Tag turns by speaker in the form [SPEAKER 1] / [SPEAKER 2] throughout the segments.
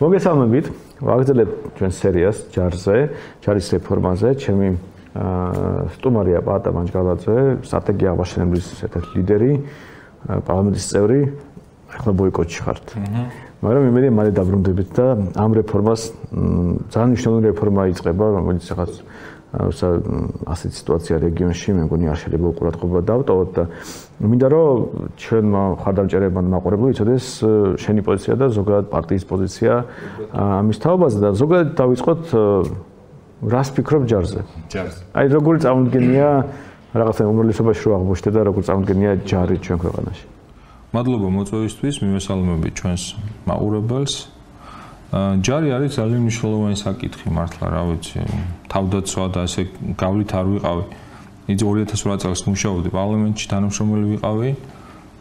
[SPEAKER 1] მოგესალმებით. ვაგრძელებთ ჩვენ სერიას ჯარზე, ჯარის რეფორმაზე. ჩემი სტუმარია პატა მანჯგალაძე, სტრატეგია აღაშენებლის ერთ-ერთი ლიდერი, პარლამენტის წევრი. ახლა ბოიკოტში ხართ. მაგრამ იმედია მალე დაბრუნდებით და ამ რეფორმას ძალიან მნიშვნელოვანი რეფორმა იწყება, რომელიც ახაც ისა ასეთ სიტუაცია რეგიონში მე მგონი არ შეიძლება უყურადღება დავტოვოთ და მინდა რომ ჩვენმა ხარდამჭერებმა მაყურებლო იცოდეს შენი პოზიცია და ზოგადად პარტიის პოზიცია ამის თაობაზე და ზოგადად დავიწყოთ რას ფიქრობ ჯარზე?
[SPEAKER 2] ჯარზე.
[SPEAKER 1] აი როგორი წარმოდგენია რაღაცა უმრავლესობაში რო აღმოჩნდა და როგორი წარმოდგენია ჯარი ჩვენ ქვეყანაში?
[SPEAKER 2] მადლობა მოწვევისთვის, მიმესალმებით ჩვენს მაყურებელს. ჯარი არის ძალიან მნიშვნელოვანი საკითხი მართლა რა ვიცი თავდაცვა და ასე გავლით არ ვიყავი. იცი 2008 წელს მუშაობდი პარლამენტში თანამშრომელი ვიყავი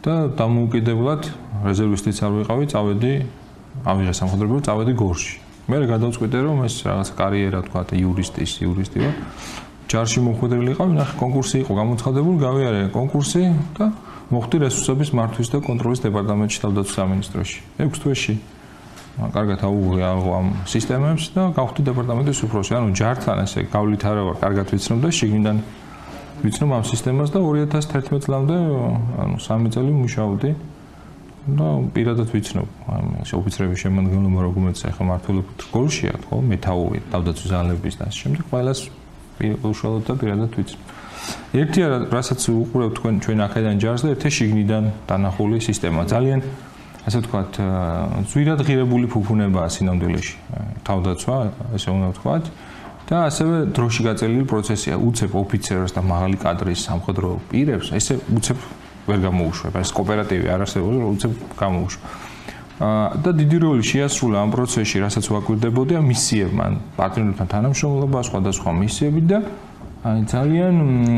[SPEAKER 2] და დამოუკიდებლად რეზერვისტიც არ ვიყავი წავედი ავიღე სამხედრო წავედი გორში. მე გადავწყვიტე რომ ეს რაღაც კარიერა თქვა და იურისტის იურისტი ვარ. ჯარში მოხვედრილი იყავი ნახე კონკურსი იყო გამოცხადებული გავიარე კონკურსი და მოხვდი რესურსების მართვის და კონტროლის დეპარტამენტში თავდაცვის სამინისტროში. 6 თვეში კარგად აუღე ამ სისტემებს და გავხდი დეპარტამენტის უფროსი. ანუ ჯართან ესე გავლით არა ვარ, კარგად ვიცნობ და შიგნიდან ვიცნობ ამ სისტემას და 2011 წლამდე ანუ 3 წელი მუშაობდი. და პირადად ვიცნობ ამ ოფიცრების შემოგონობა როგორც ახლა მართულობთ გოლშია, ხო? მეტაური თავდაცვის ძალების და ამ შემდეგ ყველას უშუალოდ და პირადად ვიცნობ. ერთი რასაც უყურებთ თქვენ ჩვენ აქედან ჯარს და ერთი შიგნიდან დანახული სისტემა. ძალიან ასე ვთქვათ, ზვირად ღირებული ფუფუნებაა სინამდვილეში. თავდაცვა, ესე უნდა ვთქვათ. და ასევე დროში გაწელილი პროცესია, უცებ ოფიცერს და მაღალი კადრის სამხედრო პირებს, ესე უცებ ვერ გამოუშვებ. ეს კოოპერატივი არ არსებობს, უცებ გამოუშვებ. და დიდი როლი შეასრულა ამ პროცესში, რასაც ვაკვირდებოდი, მისიებმა, პარტნიორებთან თანამშრომლობა, სხვადასხვა მისიები და აი ძალიან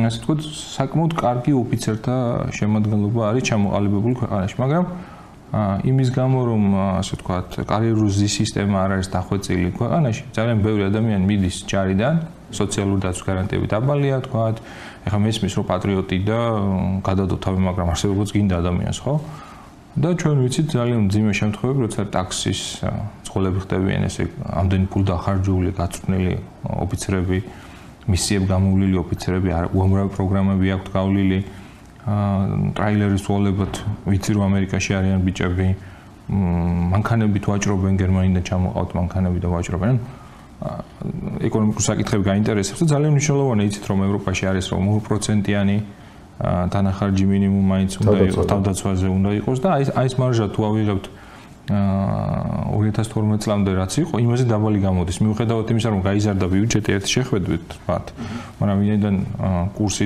[SPEAKER 2] ასე ვთქვათ, საკმაოდ კარგი ოფიცერთა შემადგენლობა არის ჩამოყალიბებული ქვეყანაში, მაგრამ იმის გამო რომ ასე ვთქვათ კარიერული სისტემა არ არის დახვეწილი ქვეყანაში ძალიან ბევრი ადამიანი მიდის ჯარიდან სოციალური დაცვის გარანტიები დაბალია ვთქვათ. ეხლა მესმის რომ პატრიოტი და გადადო თავი მაგრამ არსებობს გინდა ადამიანს ხო? და ჩვენ ვიცით ძალიან ძიმე შემთხვევები როცა ტაქსის წყოლები ხდებიან ესე ამდენი ფულ დახარჯული გაწვნილი ოფიცრები მისიებ გამოვლილი ოფიცრები უამრავი პროგრამები აქვთ გავლილი ტრაილერის უოლებად ვიცი რომ ამერიკაში არიან ბიჭები. მანქანებით ვაჭრობენ გერმანიდან ჩამოყავთ მანქანები და ვაჭრობენ. ეკონომიკური საკითხები გაინტერესებს და ძალიან მნიშვნელოვანია იცით რომ ევროპაში არის რომ 1%-იანი დანახარჯი მინიმუმ მაინც უნდა იყოს თავდაცვაზე უნდა იყოს და აი ეს მარჟა თუ ავიღებთ 2012 წლამდე რაც იყო, იმაზე დაბალი გამოდის. მიუხედავად იმისა, რომ გაიზარდა ბიუჯეტი ერთ შეხვედრით, ვთქვათ, მაგრამ ვინაიდან კურსი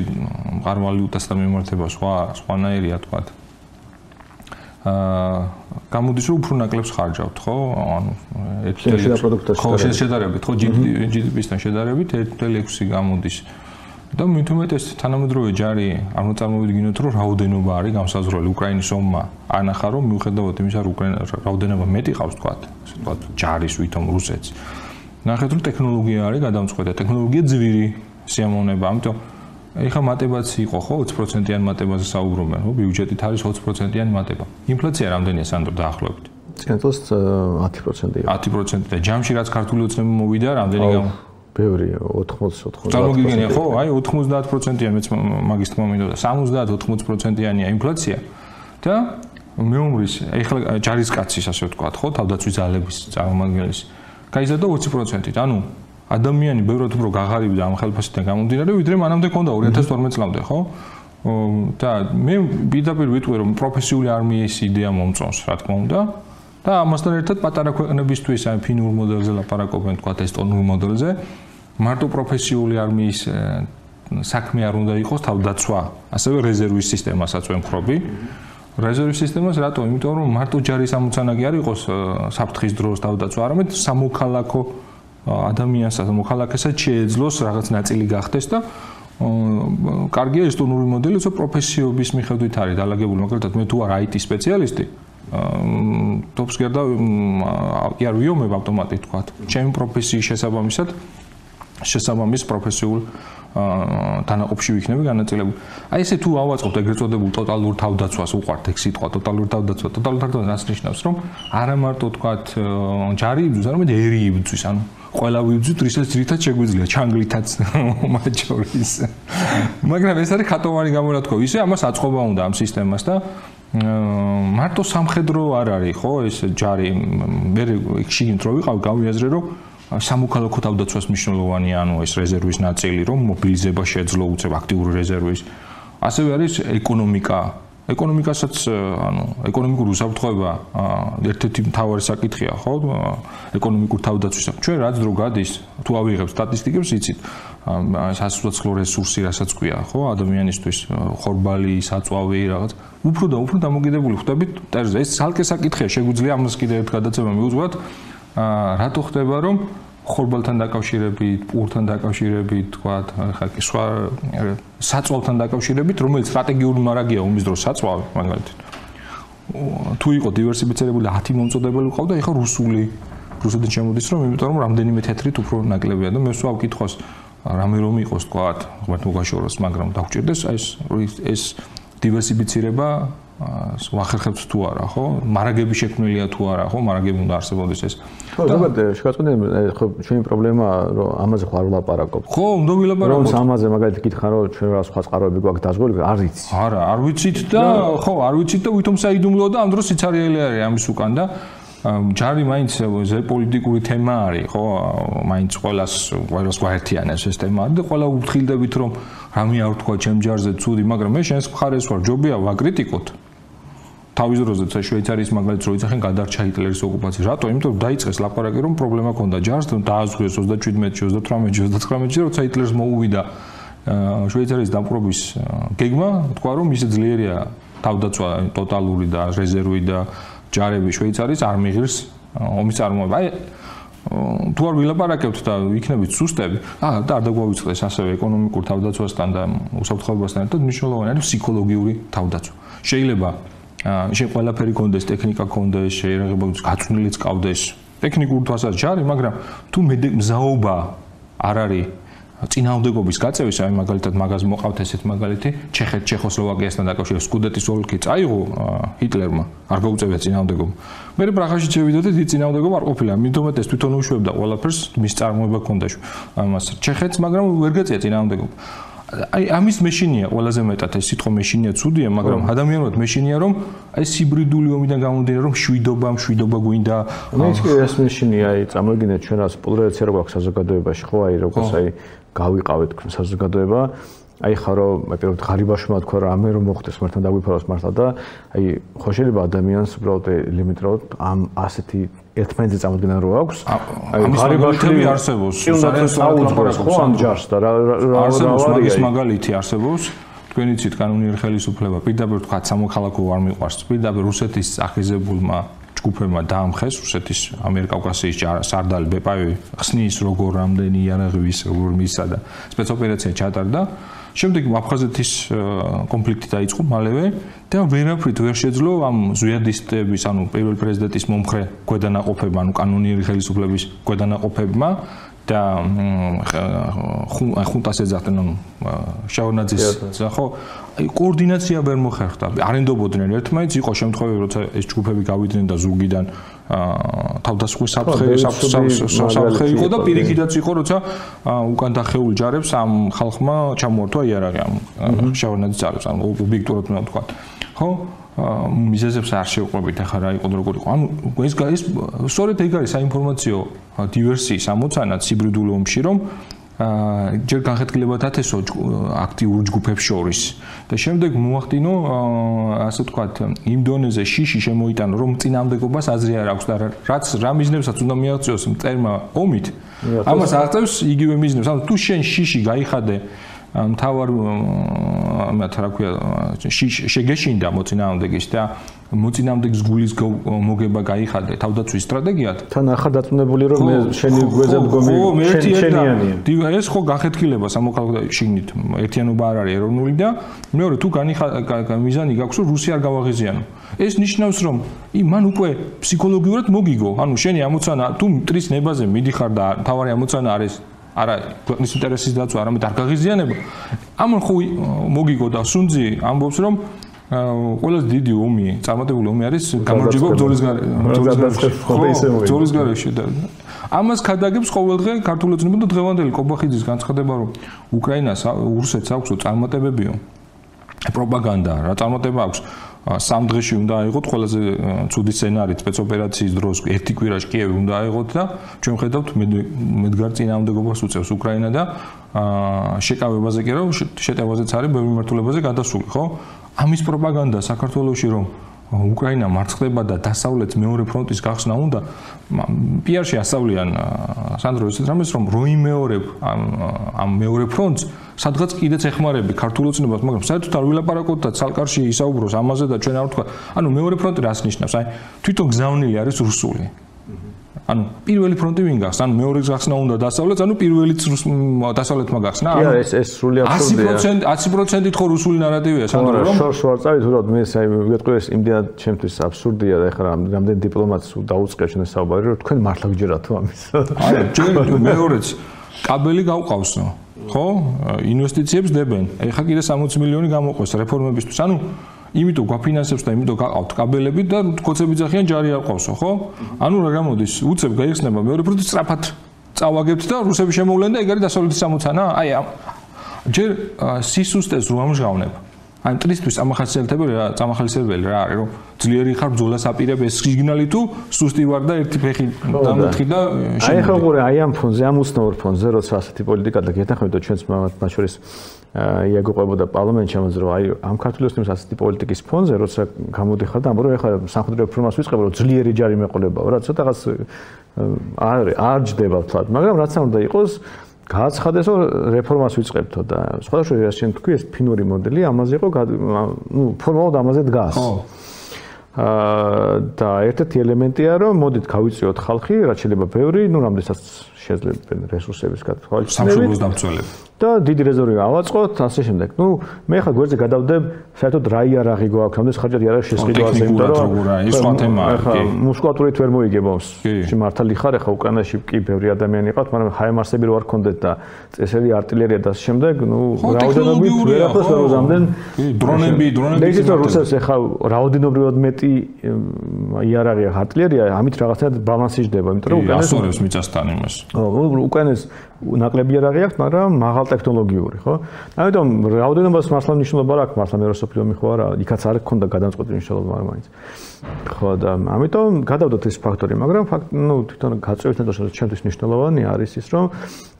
[SPEAKER 2] მყარვალიუტასთან მიმართება სხვა სხვანაირია, ვთქვათ. აა გამოდის რომ უფრო ნაკლებს ხარჯავთ, ხო? ანუ
[SPEAKER 1] 1.6
[SPEAKER 2] ხო, შედარებით, ხო, GDP-სთან შედარებით 1.6 გამოდის. და მით უმეტეს თანამედროვე ჯარი არ მოწარმოვიდგინოთ რომ რაოდენობა არის გამსაზღვრელი უკრაინის ომმა. ანახა რომ მიუხედავად იმისა რომ უკრაინა რაოდენობა მეტი ყავს თქვა ასე თქვა ჯარის ვითომ რუსეთს. ნახეთ რომ ტექნოლოგია არის გადამწყვეტა ტექნოლოგია ძვირი სიამოვნება. ამიტომ ეხა მატებაც იყო ხო 20%-იან მატებაზე საუბრობენ ხო? ბიუჯეტით არის 20%-იანი მატება. ინფლაცია რამდენია სანდრო დაახლოებით?
[SPEAKER 1] ცენტოს 10%-ია
[SPEAKER 2] 10% და ჯამში რაც ქართული ოცნება მოვიდა რამდენი გამ
[SPEAKER 1] ბევრია 80-90%.
[SPEAKER 2] წარმოგიდგენია ხო? აი 90%-იანი მეც მაგის თქმა მინდოდა 70-80%-იანია ინფლაცია. და მეომრის ეხლა ჯარისკაცის ასე ვთქვათ, ხო, თავდაცვის ძალების წარმომადგენლის გაიზარდა 20%-ით. ანუ ადამიანი ბევრად უფრო გაღარიბდა ამ ხელფასიდან გამომდინარე, ვიდრე მანამდე ქონდა 2012 წლამდე, ხო? და მე პირდაპირ ვიტყვი რომ პროფესიული არმიის იდეა მომწონს, რა თქმა უნდა. და ამასთან ერთად პატარა ქვეყნებისთვის აი ფინურ მოდელზე ლაპარაკობენ, თქვა ესტონურ მოდელზე. მარტო პროფესიული არმიის საქმე არ უნდა იყოს თავდაცვა, ასევე რეზერვის სისტემასაც ვემხრობი. რეზერვის სისტემას რატო? იმიტომ რომ მარტო ჯარის ამოცანა კი არ იყოს საფრთხის დროს თავდაცვა, არამედ სამოქალაქო ადამიანს, მოქალაქესაც შეეძლოს რაღაც ნაწილი გახდეს და კარგია ესტონური მოდელი, თო პროფესიობის მიხედვით არის დალაგებული, მაგალითად მე თუ არ IT სპეციალისტი, ტოპს გერდა კი არ ვიომებ ავტომატით თქვა. ჩემი პროფესიის შესაბამისად შესაბამის პროფესიულ თანაყოფში ვიქნები განაწილებული. აი ესე თუ ავაწყობთ ეგრეთ წოდებულ ტოტალურ თავდაცვას, უყვართ ეგ სიტყვა ტოტალურ თავდაცვა. ტოტალურ თავდაცვა რას ნიშნავს, რომ არა მარტო თქვათ ჯარი იბძვის, არამედ ერი იბძვის, ანუ ყველა ვიბძვით, რისაც ძირითად შეგვიძლია ჩანგლითაც მათ შორის. მაგრამ ეს არის ხატოვანი გამონათქვა. ისე ამას აწყობა უნდა ამ სისტემას და მარტო სამხედრო არ არის, ხო, ეს ჯარი მე შიგნით რო ვიყავ, გავიაზრე რომ სამოქალაქო თავდაცვას მნიშვნელოვანია ანუ ეს რეზერვის ნაწილი რომ მობილიზება შეძლო უცებ აქტიური რეზერვის. ასევე არის ეკონომიკა. ეკონომიკასაც ანუ ეკონომიკური უსაფრთხოება ერთ-ერთი მთავარი საკითხია ხო? ეკონომიკურ თავდაცვისა ჩვენ რაც დრო გადის თუ ავიღებ სტატისტიკებს იცით სასუცოცხლო რესურსი რასაც ქვია ხო? ადამიანისთვის ხორბალი საწვავი რაღაც. უფრო და უფრო დამოკიდებული ხდებით ტერზე ეს ცალკე საკითხია. შეგვიძლია ამას კიდევ ერთ გადაცემა მიუძღვათ რატო ხდება რომ ხორბალთან დაკავშირებით, პურთან დაკავშირებით, თქვა ხა სხვა საწვავთან დაკავშირებით, რომელიც სტრატეგიული მარაგია ომის დროს საწვავი, მაგალითად. თუ იყო დივერსიფიცირებული 10 მომწოდებელი ყავდა, ეხა რუსული რუსეთიდან შემოდის რომ, იმიტომ რომ რამდენიმე თეთრით უფრო ნაკლებია და მე სულ ვკითხოს რამე რომ იყოს, თქვა, ხმართ მოგაშოროს, მაგრამ დაგჭირდეს ეს ეს დივერსიფიცირება ვახერხებთ თუ არა, ხო? მარაგები შექმნილია თუ არა, ხო? მარაგები უნდა არსებობდეს ეს.
[SPEAKER 1] ხო, ზოგადად შეგვაწყვეტენ, ხო, ჩვენი პრობლემა რომ ამაზე ხარ ვლაპარაკობ.
[SPEAKER 2] ხო, უნდა ვილაპარაკოთ.
[SPEAKER 1] რომ ამაზე მაგალითად გითხარ, რომ ჩვენ რა სხვა წყაროები გვაქვს დაზღველი, არ ვიცი.
[SPEAKER 2] არა, არ ვიცით და ხო, არ ვიცით და ვითომ საიდუმლო და ამ დროს სიცარიელი არის ამის უკან და ჯარი მაინც ზე პოლიტიკური თემა არის, ხო? მაინც ყოველას ყოველას გვაერთიანებს ეს თემა და ყველა უფრთხილდებით რომ რამე არ თქვა ჩემ ჯარზე ცუდი, მაგრამ მე შენს მხარეს ვარ, ჯობია ვაკრიტიკოთ. თავის დროზე შვეიცარიის მაგალითს რო იცახენ გადარჩა ჰიტლერის ოკუპაცია. რატო? იმიტომ რომ დაიწყეს ლაპარაკი რომ პრობლემა ქონდა ჯარს, რომ დააზღვიოს 37-ში, 38-ში, 39-ში, როცა ჰიტლერს მოუვიდა შვეიცარიის დამპყრობის გეგმა, თქვა რომ ისე ძლიერია თავდაცვა ტოტალური და რეზერვი და ჯარები შვეიცარიის არ მიღირს ომის წარმოება. აი თუ არ ვილაპარაკებთ და იქნებით სუსტები, აა და არ დაგვავიწყდეს ასევე ეკონომიკურ თავდაცვასთან და უსაფრთხოებასთან ერთად მნიშვნელოვანი არის ფსიქოლოგიური თავდაცვა. შეიძლება შენ ყველაფერი კონდეს, ტექნიკა კონდეს, შეიძლება გაწვნილიც ყავდეს, ტექნიკურ თვალსაზრისით ჯარი, მაგრამ თუ მზაობა არ არის წინააღმდეგობის გაწევის, აი მაგალითად მაგას მოყავთ ესეთ მაგალითი, ჩეხეთ ჩეხოსლოვაკიასთან დაკავშირებით სკუდეტის ოლქი წაიღო ჰიტლერმა, არ გაუწევია წინააღმდეგობა. მე პრაღაში შევიდა და დიდი წინააღმდეგობა არ ყოფილა, მიდომეთ ეს თვითონ უშვებდა ყველაფერს, მის წარმოება ქონდა ამას ჩეხეთს, მაგრამ ვერ გაწია წინააღმდეგობა. აი ამის მეშინია ყველაზე მეტად ეს სიტყვა მეშინია ცუდია, მაგრამ ადამიანურად მეშინია რომ აი სიბრიდული ომიდან გამომდინარე რომ შვიდობა, შვიდობა გვინდა.
[SPEAKER 1] მე ის კი ეს მეშინია, აი წამოგინეთ ჩვენ რას პოლარიზაცია რო გვაქვს საზოგადოებაში, ხო აი როგორც აი გავიყავეთ თქვენ საზოგადოება. აი ხარო მე პირველად ღარიბაშმა თქვა რომ ამე რომ მოხდეს მართლა დაგვიფაროს მართლა და აი ხო შეიძლება ადამიანს უბრალოდ ელემენტარულად ამ ასეთი ერთმანეთზე წამოდგენა რო აქვს.
[SPEAKER 2] აი ღარიბაშები არსებობს.
[SPEAKER 1] საუბრობს ხო ამ ჯარს და რა რა
[SPEAKER 2] არსებობს მაგის მაგალითი არსებობს. თქვენ იცით კანონიერი ხელისუფლება პირდაპირ თქვა სამოქალაქო არ მიყვარს. პირდაპირ რუსეთის აღიზებულმა ჯგუფებმა დაამხეს რუსეთის ამერიკავკასიის სარდალი ბეპავი ხსნის როგორ რამდენი იარაღის როგორ მისა და სპეცოპერაცია ჩატარდა. შემდეგ აფხაზეთის კონფლიქტი დაიწყო მალევე და ვერაფრით ვერ შეძლო ამ ზუიადისტების ანუ პირველ პრეზიდენტის მომხრე გვედანაყოფებმა ანუ კანონიერი ხელისუფლების გვედანაყოფებმა და ხუნტას ეძახდნენ ანუ შავნაძის ხო აი კოორდინაცია ვერ მოხერხდა. არენდობოდნენ ერთმანეთს იყო შემთხვევები როცა ეს ჯგუფები გავიდნენ და ზუგიდან თავდასხმის საფრთხე საფრთხე იყო და პირიქითაც იყო როცა უკან დახეული ჯარებს ამ ხალხმა ჩამოართვა იარაღი ამ შავნაძის ძალებს ანუ ობიექტურად უნდა ვთქვა ხო მიზეზებს არ შევყვებით ახლა რა იყო როგორ იყო. ანუ ეს ეს სწორედ ეგ არის საინფორმაციო დივერსიის ამოცანა ციბრიდულ ომში რომ აა ჯერ განხეთქილება დათესო აქტიურ ჯგუფებს შორის. და შემდეგ მოახდინო ასე ვთქვათ იმ დონეზე შიში შემოიტანო რომ წინამდებობას აზრი არ აქვს. და რაც რა მიზნებსაც უნდა მიაღწიოს წერმა ომით ამას აღწევს იგივე მიზნებს. ანუ თუ შენ შიში გაიხადე მთავარ ამათ რა ქვია შეგეშინდა მოწინააღმდეგის და მოწინააღმდეგის გულის მოგება გაიხადე. თავდაცვის სტრატეგიად?
[SPEAKER 1] თან ახლა დაწუნებული რომ მე შენი გვეზე მდგომი
[SPEAKER 2] შენიანია ეს ხო გახეთქილება სამოქალაქო შიგნით ერთიანობა არ არის ეროვნული და მეორე თუ განიხა მიზანი გაქვს რომ რუსია არ გავაღიზიანო. ეს ნიშნავს რომ მან უკვე ფსიქოლოგიურად მოგიგო. ანუ შენი ამოცანა თუ მტრის ნებაზე მიდიხარ და თავარი ამოცანა არის არა ქვეყნის ინტერესის დაცვა, არამედ არ გაღიზიანება. ამან ხო მოგიგო და სუნძი ამბობს რომ ყველაზე დიდი ომი, წარმატებული ომი არის გამარჯვება ბრძოლის გარეშე. ბრძოლის გარეშე და ამას ქადაგებს ყოველდღე ქართული ოცნება და დღევანდელი კობახიძის განცხადება რომ უკრაინას რუსეთს აქვს წარმატებებიო პროპაგანდა რა წარმატება აქვს სამ დღეში უნდა აიღოთ ყველაზე ცუდი სცენარი სპეცოპერაციის დროს ერთი კვირაში კიევი უნდა აიღოთ და ჩვენ ხედავთ მედგარ წინააღმდეგობას უწევს უკრაინა და შეკავებაზე კი რომ შეტევაზეც არის ბევრი მიმართულებაზე გადასული ხო? ამის პროპაგანდა საქართველოსში რომ უკრაინა მარცხდება და დასავლეთ მეორე ფრონტის გახსნა უნდა პიარში ასავლიან სანდრო ისეთ რამეს რომ როიმეორებ ამ ამ მეორე ფრონტს სადღაც კიდეც ეხმარები ქართულ ოცნებას მაგრამ საერთოდ არ ვილაპარაკოთ და ცალკარში ისაუბროს ამაზე და ჩვენ არ ვთქვა ანუ მეორე ფრონტი რას ნიშნავს აი თვითონ გზავნილი არის რუსული ანუ პირველი ფრონტი ვინ გახს? ანუ მეორე გახსნა უნდა დასავლეთ, ანუ პირველიც დასავლეთმა გახსნა.
[SPEAKER 1] ანუ ეს ეს სრული
[SPEAKER 2] აბსოლუტურად 100% 100%-ით ხო რუსული ნარატივია, სანდრო რომ
[SPEAKER 1] შორ შორ წავით, უბრალოდ მე საი მეგეთყვი ეს იმდენად ჩემთვის აბსურდია და ეხლა რამდენი დიპლომატს დაუწყია ჩვენ საუბარი, რომ თქვენ მართლა გჯერათ თუ ამის.
[SPEAKER 2] აი, ჩვენ მეორეც კაბელი გავყავსო. ხო? ინვესტიციებს დებენ. ეხლა კიდე 60 მილიონი გამოყვეს რეფორმებისთვის. ანუ იმიტომ გვაფინანსებს და იმიტომ გაყავთ კაბელები და კოცები ძახიან ჯარი არ ყავსო, ხო? ანუ რა გამოდის? უცებ გაიხსნება მეორე პროდუქტი სწრაფად წავაგებთ და რუსები შემოვლენ და ეგ არის დასავლეთის სამოცანა? აი ამ ჯერ სისუსტეს რო ამჟღავნებ. ან ტრისთვის ამახასიათებელი რა, წამახალისებელი რა არის, რომ ძლიერი ხარ ბძოლას აპირებ ეს სიგნალი თუ სუსტი ვარ და ერთი ფეხი დამთხი და
[SPEAKER 1] აი ხო ყურე აი ამ ფონზე, ამ უსნაურ ფონზე, როცა ასეთი პოლიტიკა და გეთანხმებით და ჩვენც მათ შორის იაგოყვებოდა პარლამენტში ამაზე რომ აი ამ ქართული ოსტიმის ასეთი პოლიტიკის ფონზე როცა გამოდიხარ და ამბობ რომ ეხლა სამხედრო რეფორმას ვიწყებ რომ ძლიერი ჯარი მეყოლებაო რა ცოტაღაც არ არ ჯდება თვათ მაგრამ რაც არ უნდა იყოს გააცხადეს რომ რეფორმას ვიწყებთო და სხვადასხვა რა შენ თქვი ეს ფინური მოდელი ამაზე იყო ნუ ფორმალურად ამაზე დგას. ხო. აა და ერთ-ერთი ელემენტია რომ მოდით გავიწიოთ ხალხი რაც შეიძლება ბევრი ნუ რამდენსაც შეიძლება რესურსების გათვალისწინებით.
[SPEAKER 2] სამშობლოს დამცველები
[SPEAKER 1] და დიდი რეზერვი ავაწყოთ, ასე შემდეგ. ნუ მე ხა გვერდზე გადავდებ საერთოდ რა იარაღი გვაქვს, რამდენს ხარჯად იარაღი შესყიდვაზე,
[SPEAKER 2] იმიტომ რომ ეს სხვა თემაა.
[SPEAKER 1] ხა მუსკულატურით ვერ მოიგებავს. მართალი ხარ, ხა უკანაში კი ბევრი ადამიანი იყავთ, მაგრამ ჰაიმარსები რო არ კონდეთ და წესერი артиლერია და ასე შემდეგ, ნუ
[SPEAKER 2] რაოდენობით ვერაფერს ვერ უზამდნენ. დრონები, დრონები.
[SPEAKER 1] ისიც რომ რუსებს ხა რაოდენობრივად მეტი იარაღია артиლერია, ამით რაღაცნაირად ბალანსი ჯდება, იმიტომ რომ
[SPEAKER 2] უკანას ასორებს მიწასთან იმას.
[SPEAKER 1] ო, უკანას ნაკლები იარაღი აქვს, მაგრამ მაღალ ტექნოლოგიური, ხო? ამიტომ რაოდენობას მართლა მნიშვნელობა არ აქვს, მართლა მეროსოფლიო მიხო არა, იქაც არ ქონდა გადამწყვეტი მნიშვნელობა, მაგრამ მაინც. ხო და ამიტომ გადავდოთ ეს ფაქტორი, მაგრამ ფაქტ, ну, თვითონ გაწევით და ჩვენთვის მნიშვნელოვანი არის ის, რომ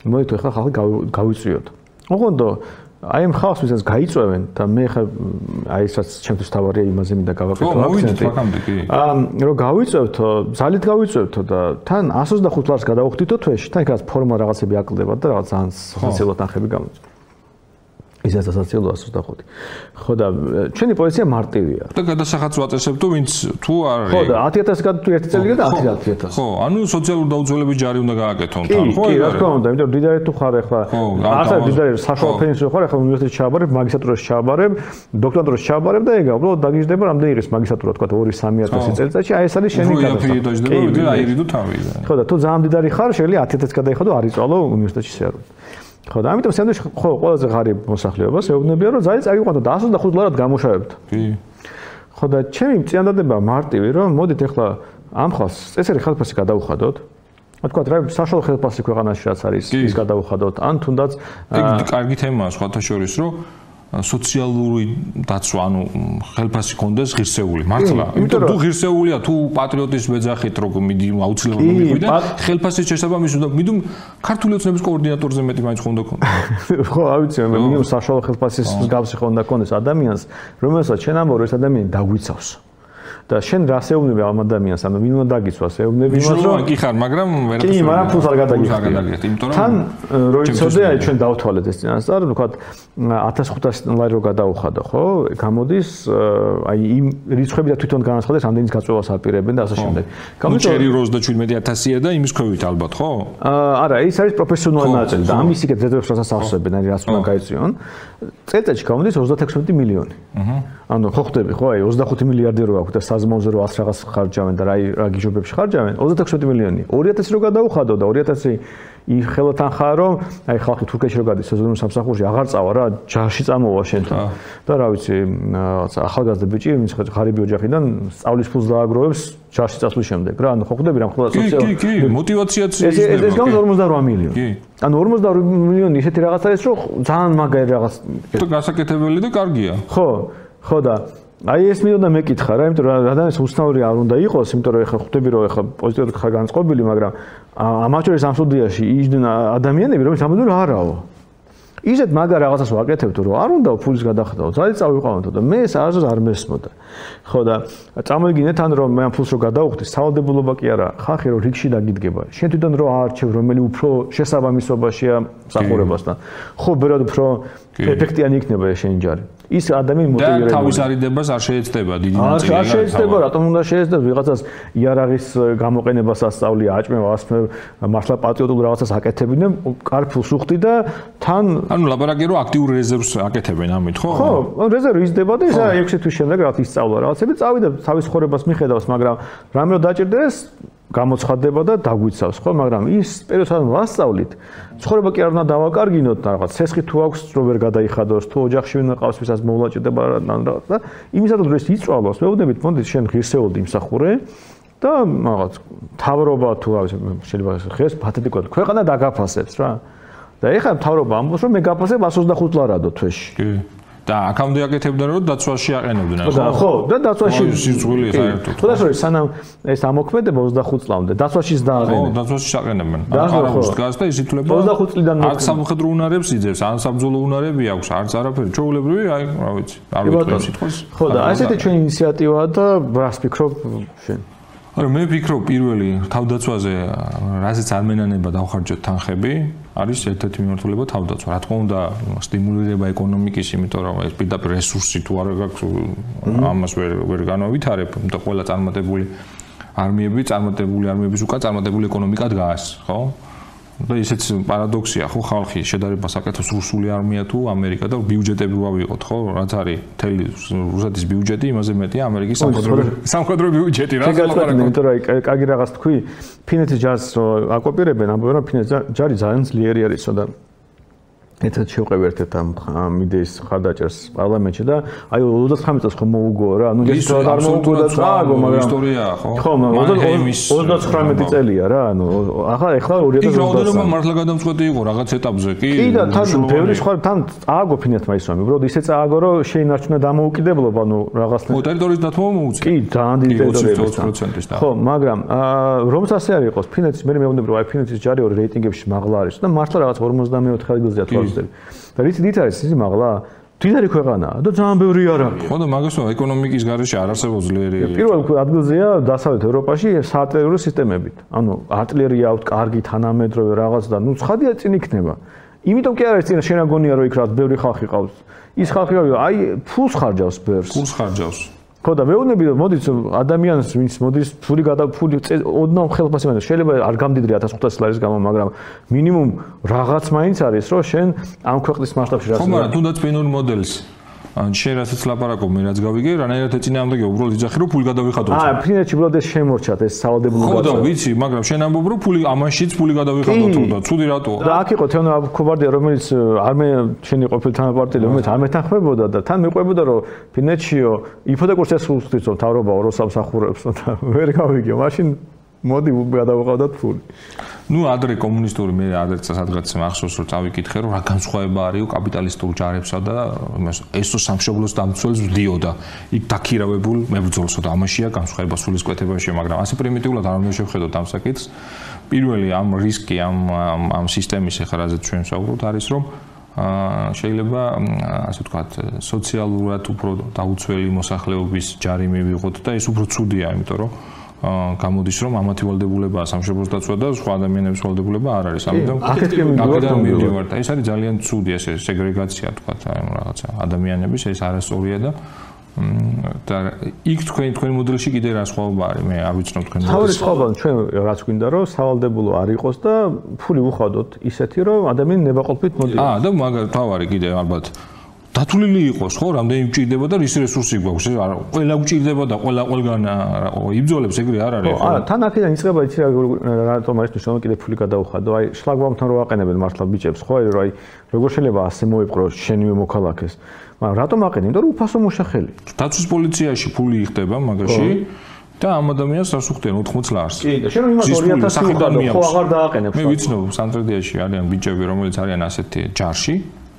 [SPEAKER 1] მოიწო ახლა ხალხი გავიწიოთ. ოღონდ აი ამ ხალხს ვისაც გაიწევენ და მე ხა აი ესაც ჩემთვის თავარია იმაზე მინდა გავაკეთო
[SPEAKER 2] აქცენტი.
[SPEAKER 1] აა რომ გავიწევთო, ძალით გავიწევთო და თან 125 ლარს გადავხდითო თვეში, თან იქაც ფორმა რაღაცები აკლდება და რაღაც ძალიან სოციალურად ნახები გამოიწვია. ისაც ასოციალო 125. ხო და ჩვენი პოზიცია მარტივია.
[SPEAKER 2] და გადასახადს ვაწესებ თუ ვინც თუ არ არის.
[SPEAKER 1] ხო და 10000 გადი თუ ერთი წელი და 10000.
[SPEAKER 2] ხო, ანუ სოციალური დაუძველების ჯარი უნდა გააკეთონ
[SPEAKER 1] თან, ხო? კი, რა თქმა უნდა, იმიტომ დიდარი თუ ხარ ახლა, ახლა დიდარი საშუალო ფენსიო ხარ, ახლა უნივერსიტეტში ჩააბარებ, მაგისტრატურაში ჩააბარებ, დოქტორატურაში ჩააბარებ და ეგა, უბრალოდ დაგიჟდება რამდენი ის მაგისტრატურა, თქვა 2-3000 წელიწადში, აი ეს არის შენი
[SPEAKER 2] გადასახადი. კი, აირიდო თავი.
[SPEAKER 1] ხო და თუ ძალიან დიდარი ხარ, შეიძლება 10000 გადაიხადო, არ იწვალო უნივერსიტეტში შეარულ. ხო და ამიტომ სანდვიჩი ხო ყველაზე ღარიბ მოსახლეობას ეუბნებიან რომ ძალიან წაიყვანო და 125 ლარად გამოშავებთ. კი. ხო და ჩემი წინადადება მარტივი რომ მოდით ახლა ამ ხალხს წესერი ხელფასი გადაუხადოთ. თქვა რა საშუალო ხელფასი ქვეყანაში რაც არის ის გადაუხადოთ ან თუნდაც
[SPEAKER 2] ეგ კარგი თემაა სხვათა შორის რომ სოციალური დაცვა, ანუ ხელფასი კონდეს ღირსეული, მართლა. იმიტომ თუ ღირსეულია, თუ პატრიოტის მეძახით, რომ მიდი აუცილებლად მიგვიდა, ხელფასი შესაბამისად და მიდუმ ქართული ოცნების კოორდინატორზე მეტი მაინც ხონდა კონდა.
[SPEAKER 1] ხო, ავიცი, მე მინიმუმ საშუალო ხელფასის გავსი ხონდა კონდეს ადამიანს, რომელსაც შენ ამბობ, რომ ეს ადამიანი დაგვიცავს. და შენ რას ეუბნები ამ ადამიანს, ანუ ვინ უნდა დაგიცვას? ეუბნები იმას,
[SPEAKER 2] რომ კი ხარ, მაგრამ ვერაფერს
[SPEAKER 1] კი, მაგრამ ფულს არ გადაგიხდი. იმიტომ რომ თან როიცოდე აი ჩვენ დავთვალეთ ეს წინასწარ, ვთქვათ 1500 ლარი რო გადაუხადო, ხო? გამოდის აი იმ რიცხვები და თვითონ განაცხადეს, ამდენის გაწევას აპირებენ და ასე შემდეგ.
[SPEAKER 2] გამოდის 77000-ია და იმის ქვევით ალბათ, ხო?
[SPEAKER 1] არა, ის არის პროფესიონალური ნაწილი და ამის იქეთ ზედმეტს რასაც ახსენებენ, აი რას უნდა გაიწვიონ. წელიწადში გამოდის 36 მილიონი. აჰა. ანუ ხო ხდები ხო აი 25 მილიარდი რო აქვს და საზმოზე რო 100 რაღაც ხარჯავენ და რა რა გიჟობებში ხარჯავენ 36 მილიონი. 2000 რო გადაუხადო და 2000 ი ხელოთან ხარ რომ აი ხალხი თურქეთში რო გადის სეზონურ სამსახურში აღარ წავა რა ჯარში წამოვა შენთან. და რა ვიცი რაღაცა ახალგაზრდა ბიჭი ვინც ღარიბი ოჯახიდან სწავლის ფულს დააგროვებს ჯარში წასვლის შემდეგ რა. ანუ ხო ხდები რა ხოლმე
[SPEAKER 2] სოციალ კი კი მოტივაციაც
[SPEAKER 1] ის ეს ეს გან 48 მილიონი. კი. ანუ 48 მილიონი ისეთი რაღაცა ის რომ ძალიან მაგარი რაღაც
[SPEAKER 2] თუ გასაკეთებელი და კარგია.
[SPEAKER 1] ხო ხო და აი ეს მინდა მეკითხა რა, იმიტომ რომ ადამიანს უცნაური არ უნდა იყოს, იმიტომ რომ ეხლა ხვდები რომ ეხლა პოზიტიურად ხარ განწყობილი, მაგრამ ამაჩორის ამ სტუდიაში იჯდნენ ადამიანები, რომელიც ამბობენ არაო. ისეთ მაგარ რაღაცას ვაკეთებთ რომ არ უნდა ფულის გადახდაო ძალიან წავიყვანოთ და მე ეს არასდროს არ მესმოდა. ხო და წამოიგინეთ ან რომ მე ამ ფულს რო გადავხდი სავალდებულობა კი არა ხალხი რო რიგში დაგიდგება. შენ თვითონ რო აარჩევ რომელი უფრო შესაბამისობაშია მსახურებასთან ხო ბერად უფრო ეფექტიანი იქნება ეს შენი ჯარი ის ადამიანი მოტივირებული
[SPEAKER 2] და თავის არიდებას არ შეეცდება დიდი ნაწილი
[SPEAKER 1] არ შეეცდება რატომ უნდა შეეცდეს ვიღაცას იარაღის გამოყენებას ასწავლი აჭმევა ასმე მართლა პატრიოტულ რაღაცას აკეთებინე კარფულს უხდი და თან
[SPEAKER 2] ანუ ლაბორატორი რო აქტიურ რეზერვს აკეთებენ ამით ხო?
[SPEAKER 1] ხო რეზერვი იზრდება და ისა 6 თვის შემდეგ რაღაც ისწავლა რაღაცები წავიდა თავის ხორებას მიხედავს მაგრამ რამე რო დაჭirdეს გამოცხადდება და დაგვიცავს ხო? მაგრამ ის პერიოდს ვასწავლით. ცხოვრება კი არ უნდა დავაკარგინოთ რაღაც ცესხი თუ აქვს რო ვერ გადაიხადოს თუ ოჯახში ვინ ყავს ვისაც მოვლაჭდება რაღაც და იმისათვის რომ ეს იწვალოს მეუბნებით მოდი შენ ღირსეულდი იმსახურე და რაღაც თავრობა თუ არის შეიძლება ხეს პათეტიკოდ ქვეყანა დაგაფასებს რა. და ეხლა თავრობა ამბობს რომ მე გაფასებ 125 ლარადო თვეში.
[SPEAKER 2] კი და აქამდე აკეთებდნენ რომ დაცვაში აყენებდნენ
[SPEAKER 1] ხო ხო და დაცვაში
[SPEAKER 2] სიძღვილი საერთოდ
[SPEAKER 1] და შორის სანამ ეს ამოქმედება 25 წლამდე დაცვაშიც დააყენებენ.
[SPEAKER 2] ხო დაცვაში აყენებენ ახარავის დგას და ისითლება
[SPEAKER 1] 25 წლიდან
[SPEAKER 2] აქ სამხედრო უნარებს იძებს ან საბრძოლო უნარები აქვს არც არაფერი ჩაულებრივი აი რა ვიცი არ ვიტყვი სიტყვას.
[SPEAKER 1] ხო და ასეთი ჩვენი ინიციატივაა და რას ფიქრობ შენ?
[SPEAKER 2] არა მე ვფიქრობ პირველი თავდაცვაზე რაზეც არ მენანება დავხარჯოთ თანხები არის ერთ-ერთი მიმართულება თავდაცვა. რა თქმა უნდა, სტიმულირება ეკონომიკის, იმიტომ რომ ეს პირდაპირ რესურსი თუ არ გაქვს, ამას ვერ ვერ განავითარებ, და ყველა წარმატებული არმიები, წარმატებული არმიების უკან წარმატებული ეკონომიკა დგას, ხო? და ისეც პარადოქსია ხო ხალხი შედარებას აკეთებს რუსული არმია თუ ამერიკა და ბიუჯეტები ვავიღოთ ხო რაც არის თელი რუსეთის ბიუჯეტი იმაზე მეტია ამერიკის სამხედრო სამხედრო ბიუჯეტი რა
[SPEAKER 1] ლაპარაკობ იმიტომ რომ კაგი რაღაც თქვი ფინეთის ჯარს აკოპირებენ ამბობენ რომ ფინეთის ჯარი ძალიან ძლიერი არისო და ერთად შევყევი ერთ-ერთ ამ იდეის ხარდაჭერს პარლამენტში და აი 39 წელს ხომ მოუგო რა. ანუ
[SPEAKER 2] ეს არ მოუგო და წააგო მაგრამ ისტორია ხო?
[SPEAKER 1] ხო მაგრამ 39 წელია რა ანუ ახლა ახლა 2020
[SPEAKER 2] ის რაოდენობა მართლა გადამწყვეტი იყო რაღაც ეტაპზე კი
[SPEAKER 1] კი და თან ბევრი სხვა თან წააგო ფინეთმა ის რომ უბრალოდ ისე წააგო რომ შეინარჩუნა დამოუკიდებლობა ანუ რაღაცნაირად.
[SPEAKER 2] ხო ტერიტორიის დათმობა მოუწია?
[SPEAKER 1] კი ძალიან დიდი ტერიტორია
[SPEAKER 2] 20%-ის და
[SPEAKER 1] ხო მაგრამ რომც ასე არ იყოს ფინეთის მე მეუბნები რომ აი ფინეთის ჯარი ორი რეიტინგებში მაღლა არის და მართლა რაღაც 54 ადგილზეა თვალ ვიზიტები. და რითი დიდ არის ის მაღლა? დიდარი ქვეყანაა და ძალიან ბევრი არ არის.
[SPEAKER 2] ხო და მაგასო ეკონომიკის გარეშე არ არსებობს ძლიერი.
[SPEAKER 1] პირველ ადგილზეა დასავლეთ ევროპაში საარტილერიო სისტემებით. ანუ არტილერია აქვს კარგი თანამედროვე რაღაც და ნუ ცხადია წინ იქნება. იმიტომ კი არის წინ შენაგონია რომ იქ რა ბევრი ხალხი ყავს. ის ხალხი აი ფულს ხარჯავს ბევრს.
[SPEAKER 2] ფულს ხარჯავს.
[SPEAKER 1] ხო და მეუბნები რომ მოდით ადამიანს ვინც მოდის ფული გადა ფული ოდნავ ხელფასი მაინც. შეიძლება არ გამდიდრე 1500 ლარის გამო მაგრამ მინიმუმ რაღაც მაინც არის რომ შენ ამ ქვეყნის მასშტაბში
[SPEAKER 2] რაც ხო მაგრამ თუნდაც ფინურ მოდელს შენ რასაც ლაპარაკობ მე რაც გავიგე რანაირად ეწინააღმდეგე უბრალოდ იძახი რომ ფული გადავიხადო
[SPEAKER 1] აა ფინეთში უბრალოდ ეს შემორჩათ ეს სავალდებულო
[SPEAKER 2] გაწევა ხო და ვიცი მაგრამ შენ ამბობ რომ ფული ამაშიც ფული გადავიხადო თუ და ცუდი რატოა
[SPEAKER 1] და აქ იყო თეონო აბქობარდია რომელიც არ მე შენი ყოფილი თანაპარტიელი რომელიც არ მეთანხმებოდა და თან მეყვებოდა რომ ფინეთშიო იფოდეკურს ეს უსწრიცო თავრობა ოროსამსახურებს და ვერ გავიგე მაშინ მოდი გადავყავდათ ფული.
[SPEAKER 2] ნუ ადრე კომუნისტური მე ადრე სადღაც მახსოვს რომ წავიკითხე რომ რა განსხვავება არისო კაპიტალისტურ ჯარებსა და ესო სამშობლოს დამცველს ვდიოდა. იქ დაქირავებულ მებრძოლსო და ამაშია განსხვავება სულისკვეთებაში, მაგრამ ასე პრიმიტიულად არ უნდა შევხედოთ ამ საკითხს. პირველი ამ რისკი ამ ამ სისტემის ეხარაზე ჩვენ საუბრობთ არის რომ აა შეიძლება ასე ვთქვათ სოციალურად უფრო დაუცველი მოსახლეობის ჯარი მივიღოთ და ეს უფრო ცუდია, იმიტომ რომ გამოდის რომ ამათი ვალდებულებაა სამშობლოს დაცვა და სხვა ადამიანების ვალდებულება არ არის.
[SPEAKER 1] ამიტომ აქედან
[SPEAKER 2] მივიდივართ. ეს არის ძალიან ცუდი ესე სეგრეგაცია თქვა აი რაღაცა ადამიანების ეს არასწორია და და იქ თქვენ თქვენ მოდელში კიდე რა სხვაობა არის? მე არ ვიცნობ თქვენ
[SPEAKER 1] მოდელში. თავი სხვაობა ჩვენ რაც გვინდა რომ სავალდებულო არ იყოს და ფული უხადოთ ისეთი რომ ადამიანი ნებაყოფით მოდიოს.
[SPEAKER 2] აა და მაგ თავარი კიდე ალბათ დათვლილი იყოს ხო? რამდენი გჭირდება და რის რესურსი გვაქვს? ეს არა ყველა გჭირდება და ყველა ყველგან იბძოლებს ეგრე არ არის
[SPEAKER 1] ხო არა თან აქედან იწყება იცი რატომ არის თვითონ კიდე ფული გადაუხადო. აი შლაგბაუმთან რო აყენებენ მართლა ბიჭებს ხო? აი აი როგორ შეიძლება ასე მოიპყრო შენივე მოქალაქეს? მაგრამ რატომ აყენენ იმიტომ რომ უფასო მოშახელი.
[SPEAKER 2] დაცვის პოლიციაში ფული იხდება მაგაში და ამ ადამიანს რას უხდიან 80 ლარს.
[SPEAKER 1] კი და შენ იმას 2000 უხდო ხო აღარ დააყენებს.
[SPEAKER 2] მე ვიცნობ სამტრედიაში არიან ბიჭები რომელიც არიან ასეთი ჯარში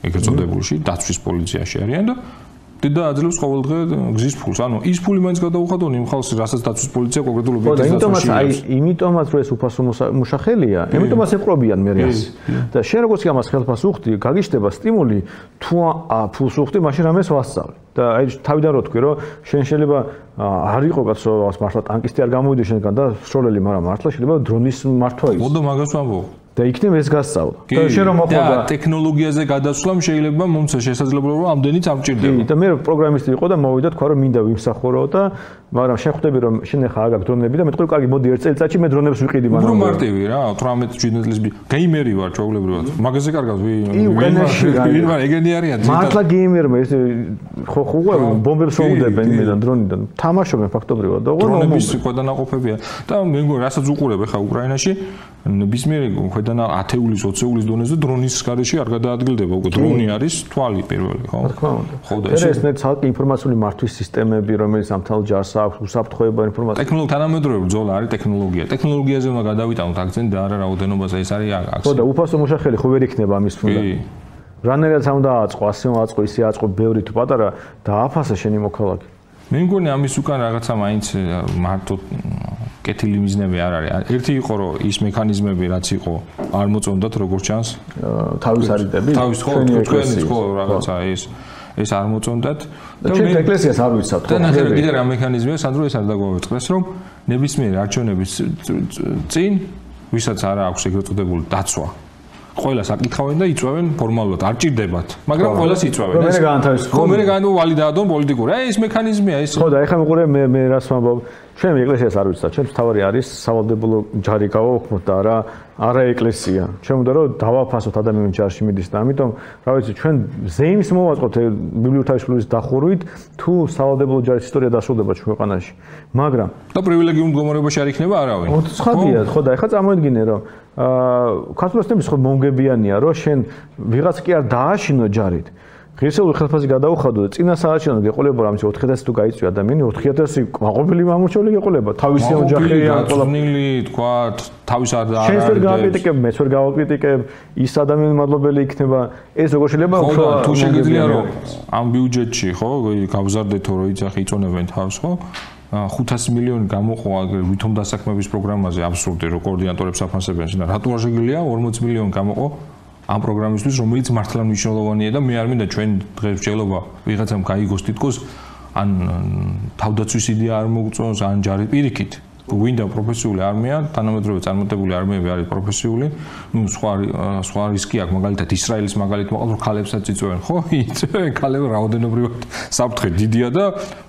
[SPEAKER 2] ეგრეთ წოდებულში დაცვის პოლიციაში არიან და და აძლევს ყოველდღე გზის ფულს. ანუ ის ფული მაინც გადაუხადონ იმ ხალხს, რასაც დაცვის პოლიცია კონკრეტულ ობიექტს
[SPEAKER 1] დაცვაში. აი, იმიტომაც რომ ეს უფასო მუშახელია, იმიტომაც ეყრობიან მე რას. და შენ როგორც კი ამას ხელფას უხდი, გაგიშდება სტიმული თუ ფულს უხდი, მაშინ რამეს ვასწავლე. და აი თავიდან რო თქვი, რომ შენ შეიძლება არ იყო კაცო, მართლა ტანკისტი არ გამოვიდე შენგან და სროლელი, მაგრამ მართლა შეიძლება დრონის მართვა ის.
[SPEAKER 2] მოდო მაგას ვამბობ.
[SPEAKER 1] და იქნებ ეს გასწავლა. და შენ რომ მოხდა
[SPEAKER 2] და ტექნოლოგიაზე გადასვლამ შეიძლება მომცა შესაძლებლობა რომ ამდენიც ამჭირდება.
[SPEAKER 1] კი და მე პროგრამისტი იყო და მოვიდა თქვა რომ მინდა ვიმსახურო და მაგრამ შენ ხვდები რომ შენ ახლა აგაკ დრონები და მე თქვი კარგი მოდი ერთ წელიწადში მე დრონებს ვიყიდი
[SPEAKER 2] მაგრამ უფრო მარტივი რა 18 ჯინეტლის გეიმერი ვარ ჩვეულებრივად მაგაზე კარგად ვი ვინ ვარ? ეგენი არიან
[SPEAKER 1] მართლა გეიმერმა ეს ხო ხო ბომბებს მოუდებენ იმედან დრონიდან. თამაშობენ ფაქტობრივად და
[SPEAKER 2] დრონების ქვედანაყოფებია და მე მგონი რასაც უყურებ ახლა უკრაინაში ნებისმიერი ქვედანა 10-ის 20-ის დონეზე დრონის გარეშე არ გადაადგილდება უკვე დრონი არის თვალი პირველი ხო?
[SPEAKER 1] თქმა უნდა. ხო და ეს ეს ცალკე ინფორმაციული მართვის სისტემები რომელიც ამთავრ ჯარს აქვს უსაფრთხოება ინფორმაცია.
[SPEAKER 2] ტექნოლოგია თანამედროვე ბრძოლა არის ტექნოლოგია. ტექნოლოგიაზე უნდა გადავიტანოთ აქცენტი და არა რაოდენობაზე ეს არის აქცენტი.
[SPEAKER 1] ხო და უფასო მოშახელი ხო ვერ იქნება ამის ფონდა. კი. რანერაც ამ დააწყო, ასე მოაწყო, ისე აწყო ბევრი თუ პატარა და აფასა შენი მოქალაქე.
[SPEAKER 2] მე მგონი ამის უკან რაღაცა მაინც მარტო კეთილი მიზნები არ არის. ერთი იყო რომ ის მექანიზმები რაც იყო არ მოწონდათ როგორც ჩანს
[SPEAKER 1] თავის არიდები.
[SPEAKER 2] თავის ხო თქვენი ხო რაღაცა ის ეს არ მოწონდათ
[SPEAKER 1] და ჩვენ ეკლესიას არ ვიცავთ
[SPEAKER 2] ხო. და ნახე კიდე რა მექანიზმია სანდრო ეს არ დაგვაუწყდეს რომ ნებისმიერი არჩევნების წინ ვისაც არ აქვს ეგრეთ წოდებული დაცვა ყველას აკითხავენ და იწვევენ ფორმალურად, არ ჭირდებათ, მაგრამ ყველას იწვევენ.
[SPEAKER 1] მე განთავისუფლო.
[SPEAKER 2] ხო, მე განუ ვალიდადონ პოლიტიკური. აი ეს მექანიზმია ეს.
[SPEAKER 1] ხო და ეხლა მიყურე მე მე რას ვამბობ? ჩვენ ეკლესიას არ ვიცით, ჩვენ თავარი არის სავალდებულო ჯარი გავაუქმოთ და არა არა ეკლესია. ჩვენ უნდა რომ დავაფასოთ ადამიანის ჯარში მიდის და ამიტომ რა ვიცი, ჩვენ ზეიმს მოვაწყოთ ბიბლიოთეკის დახურვით თუ სავალდებულო ჯარის ისტორია დასრულდება ქვეყანაში. მაგრამ
[SPEAKER 2] და პრივილეგიუმ მდგომარეობაში არ იქნება არავინ.
[SPEAKER 1] ხო, ცხადია, ხო და ეხლა წარმოიდგინე რომ აა ქართულოსნების ხო მონგებიანია რომ შენ ვიღაც კი არ დააშინო ჯარით ღირსეული ხელფასი გადაუხადო და წინა საარჩევნო გეყოლება რომ 4000 თუ გაიწვი ადამიანი 4000 მაყოფილი მამოჩოლი გეყოლება. თავისი ოჯახი
[SPEAKER 2] ან ყოლაფნილი თქვა თავის არ და
[SPEAKER 1] შენ ვერ გავაკრიტიკებ მეც ვერ გავაკრიტიკებ ის ადამიანი მადლობელი იქნება. ეს როგორ შეიძლება
[SPEAKER 2] უფრო თუ შეგიძლია რომ ამ ბიუჯეტში ხო გავზარდეთო რომ იძახი იწონებენ თავს ხო? 500 მილიონი გამოყვა ვითომ დასაქმების პროგრამაზე აბსურდი რო კოორდინატორებს აფასებენ და რატო არ შეგიძლია 40 მილიონი გამოყვა ამ პროგრამისთვის რომელიც მართლა მნიშვნელოვანია და მე არ მინდა ჩვენ დღეს შეიძლება ვიღაცამ გაიგოს თითქოს ან თავდაცვის იდეა არ მოგწონს ან ჯარი პირიქით ვინდა პროფესიული არმია, თანამედროვე წარმატებული არმიები არის პროფესიული. ნუ სხვა სხვა რისკი აქვს, მაგალითად ისრაელის მაგალითად მოყავთ, რომ ქალებსაც იწვევენ, ხო? იწვევენ ქალები რაოდენობრივად საფრთხე დიდია და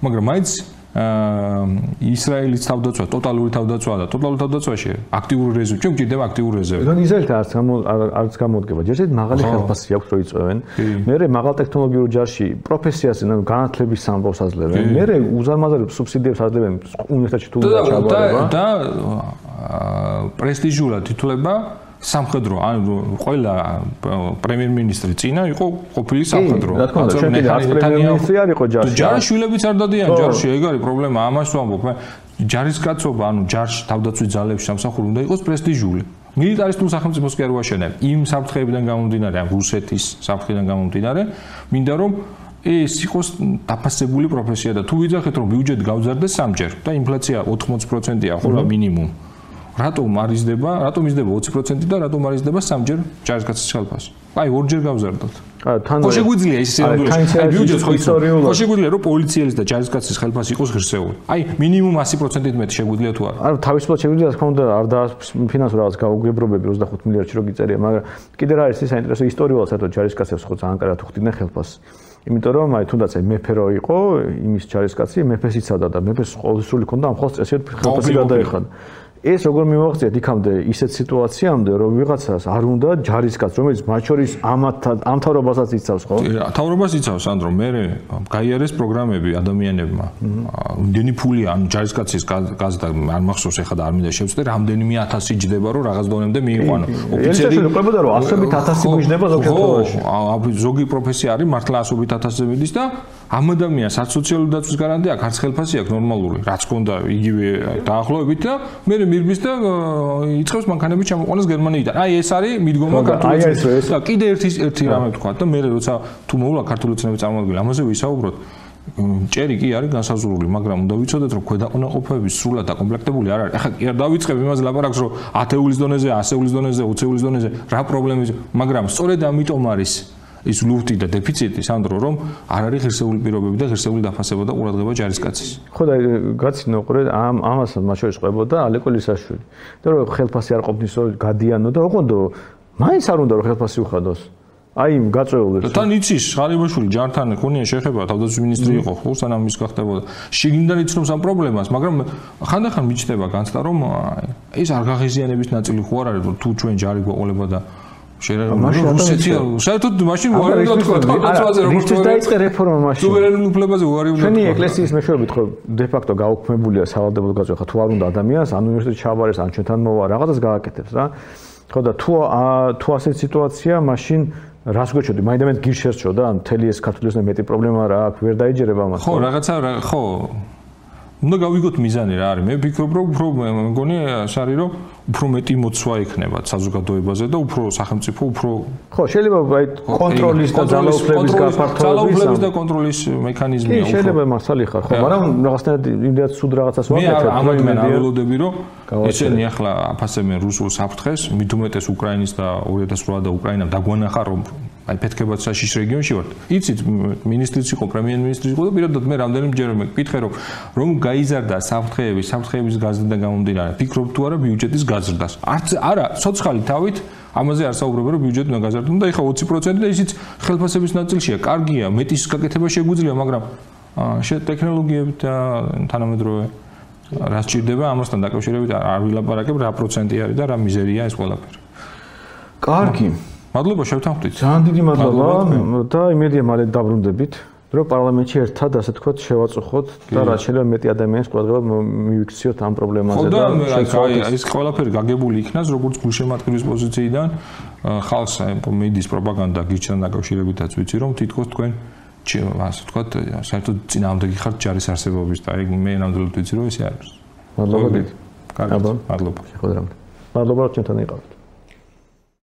[SPEAKER 2] მაგრამ მაინც ისრაელის თავდაცვა, ტოტალური თავდაცვა და ტოტალური თავდაცვაში აქტიური რეზერვი, ჩვენ გვჭირდება აქტიური რეზერვი.
[SPEAKER 1] ნუ ისრაელთან არც არც გამოდგება. ჯერჯერობით მაღალი ხელფასი აქვს რო იწვევენ. მერე მაღალ ტექნოლოგიურ ჯარში პროფესიას ანუ განათლების სამბავს აძლევენ. მერე უზარმაზარებს სუბსიდიებს აძლევენ უნივერსიტეტში თუ ჩაბარება.
[SPEAKER 2] და პრესტიჟულად თითოლება სამხედრო ანუ ყველა პრემიერ-მინისტრი წინა იყო ყოფილი სამხედრო.
[SPEAKER 1] რა თქმა უნდა, კიდე არც პრემიერ-მინისტრი არ იყო ჯარში.
[SPEAKER 2] ჯარშვილებიც არ დადიან ჯარში, ეგ არის პრობლემა, ამას ვამბობ. მე ჯარისკაცობა, ანუ ჯარში თავდაცვის ძალებში სამსახური უნდა იყოს პრესტიჟული. მილიტარისტულ სახელმწიფოს კი არ ვაშენებ. იმ საფრთხეებიდან გამომდინარე, ან რუსეთის საფრთხიდან გამომდინარე, მინდა რომ ეს იყოს დაფასებული პროფესია და თუ ვიძახეთ რომ ბიუჯეტი გავზარდეს სამჯერ და ინფლაცია 80%-ია ხო რა მინიმუმ. რატომ არიზდება, რატომ იზრდება 20% და რატომ არიზდება სამჯერ ჯარისკაცის ხელფასი? აი, ორჯერ გავზარდოთ.
[SPEAKER 1] თან
[SPEAKER 2] ხო შეგვიძლია ის სიამოვნებაში. აი, ბიუჯეტს ხო ისტორიულად. ხო შეგვიძლია რომ პოლიციელის და ჯარისკაცის ხელფასი იყოს ღირსეული. აი, მინიმუმ 100%-ით მეტი შეგვიძლია თუ არა?
[SPEAKER 1] არა, თავისუფლად შეგვიძლია, თქმა უნდა, არ და ფინანსურ რაღაც გაუგებრობები 25 მილიარდში რო გიწერია, მაგრამ კიდე რა არის ის საინტერესო ისტორიულად საერთოდ ჯარისკაცებს ხო ძალიან კარგად ხვდიდნენ ხელფასს. იმიტომ რომ აი თუნდაც აი მეფე რო იყო, იმის ჯარისკაცი მეფეს იცავდა და მეფეს ყოველსრული ქონდა ამ ხოლმე წესიერ ხელფასი გადაეხადა. ეს როგორ მივაღწიეთ იქამდე ისეთ სიტუაციამდე, რომ ვიღაცას არ უნდა ჯარისკაც, რომელიც მათ შორის ამათ ამთავრობასაც იცავს, ხო?
[SPEAKER 2] ამთავრობას იცავს, ანდრო, მე გაიარეს პროგრამები ადამიანებმა. იმდენი ფული ან ჯარისკაცის გაზდა არ მახსოვს ეხლა და არ მინდა შევწდე, რამდენიმე 1000 იჯდება, რომ რაღაც დონემდე მიიყვანო.
[SPEAKER 1] ოფიციერი უყურებოდა რომ ასობით 1000 მიჯდება ზოგიერთ
[SPEAKER 2] პროფესიაში. ხო, ზოგი პროფესია არის მართლა ასობით 1000-ზე მიდის და ამ ადამიანს არ სოციალური დაცვის გარანტია აქვს, არც ხელფასი აქვს ნორმალური, რაც ქონდა იგივე დაახლოებით და მე მირბის და იწევს მანქანები ჩამოყვანას გერმანიიდან. აი ეს არის მიდგომა ქართული. და კიდე ერთი ერთი რამე ვთქვა და მე როცა თუ მოვლა ქართული ცნები წარმოადგენ, ამაზე ვისაუბროთ. ჭერი კი არის განსაზღვრული, მაგრამ უნდა ვიცოდეთ, რომ ქვედაყნაყოფები სრულად დაკომპლექტებული არ არის. ახლა კი არ დავიწყებ იმაზე ლაპარაკს, რომ 10 ეულის დონეზე, 100 ეულის დონეზე, 20 ეულის დონეზე რა პრობლემები, მაგრამ სწორედ ამიტომ არის ის ლუფტი და დეფიციტი სანდრო რომ არ არის ღირსეული პირობები და ღირსეული დაფასება და ყურადღება ჯარისკაცის.
[SPEAKER 1] ხო და გაცინო ყურე ამ ამასაც მათ შორის ყვებოდა ალეკოლისაშვილი. და რომ ხელფასი არ ყოფნის გადიანო და ოღონდ მაინც არ უნდა რომ ხელფასი უხადოს. აი იმ გაწეულებს.
[SPEAKER 2] თან იცის ღარიბაშვილი ჯართან ქონია შეხება თავდაცვის ministri იყო ხო სანამ ის გახდებოდა. შიგნიდან იცნობს ამ პრობლემას, მაგრამ ხანდახან მიჩნდება განცდა რომ ეს არ გაღიზიანების ნაწილი ხო არ არის თუ ჩვენ ჯარი გვეყოლება და რუსეთი საერთოდ მაშინ უარი უნდა თქვა თვალსაზრისით
[SPEAKER 1] როგორ თქო დაიწყე რეფორმა მაშინ?
[SPEAKER 2] სუვერენულ უფლებაზე უარი უნდა თქვა.
[SPEAKER 1] ჩვენი ეკლესიის მეშვეობით ხო დე ფაქტო გაუქმებულია სავალდებულო გაწევა ხო თუ არ უნდა ადამიანს ან უნივერსიტეტში ჩაბარეს ან ჩვენთან მოვა რაღაცას გააკეთებს რა. ხო და თუ თუ ასეთ სიტუაცია მაშინ რას გვეჩოდი? მაინდამაინც გიშერჩო და მთელი ეს ქართულიოსნე მეტი პრობლემა რა აქვს? ვერ დაიჯერება მას
[SPEAKER 2] ხო რაღაცა ხო უნდა გავიგოთ მიზანი რა არის. მე ვფიქრობ, რომ უფრო მგონი შარი რომ უფრო მეტი მოცვა ექნება საზოგადოებაზე და უფრო სახელმწიფო უფრო
[SPEAKER 1] ხო, შეიძლება აი კონტროლის და ძალაუფლების გაფართოების
[SPEAKER 2] ძალაუფლების და კონტროლის მექანიზმი
[SPEAKER 1] უფრო შეიძლება მასალი ხარ, ხო, მაგრამ რაღაცნაირად იმდენად სულ რაღაცას
[SPEAKER 2] ვაკეთებ. მე ამათ მე აველოდები რომ ესენი ახლა აფასებენ რუსულ საფრთხეს, მით უმეტეს უკრაინის და 2008 და უკრაინამ დაგვანახა რომ აი პეთქებად საშიშ რეგიონში ვართ. იცით, ministrიც იყო, პრემიერ-მინისტრი იყო და პირადად მე რამდენიმეჯერ მეკითხე რომ რომ გაიზარდა საფრთხეები, საფრთხეების გაზრდა გამომდინარე. ფიქრობ თუ არა ბიუჯეტის გაზრდას. არც არა, სოციალური თავით ამაზე არ საუბრობ რომ ბიუჯეტი უნდა გაზარდონ და ეხა 20% და ისიც ხელფასების ნაწილშია. კარგია, მეტის გაკეთება შეგვიძლია, მაგრამ შე ტექნოლოგიები და თანამედროვე რა სჭირდება ამასთან დაკავშირებით არ ვილაპარაკებ რა პროცენტი არის და რა მიზერია ეს ყველაფერი.
[SPEAKER 1] კარგი.
[SPEAKER 2] მადლობა შევთანხმდით.
[SPEAKER 1] ძალიან დიდი მადლობა და იმედია მალე დაბრუნდებით. რომ პარლამენტში ერთად ასე თქვათ შევაწუხოთ და რა შეიძლება მეტი ადამიანის ყურადღება მივიქციოთ ამ პრობლემაზე
[SPEAKER 2] და აი ეს ყველაფერი გაგებული იქნას როგორც გულშემატკივრის პოზიციიდან ხალხს მიდის პროპაგანდა გიჩნდა დაკავშირებითაც ვიცი რომ თითქოს თქვენ ასე თქვათ საერთოდ წინააღმდეგი ხართ ჯარის არსებობის და აი მე ნამდვილად ვიცი რომ ესე არის.
[SPEAKER 1] მადლობა დიდი.
[SPEAKER 2] კარგი მადლობა.
[SPEAKER 1] შეხოდრამდე მადლობა რომ ჩვენთან იყავით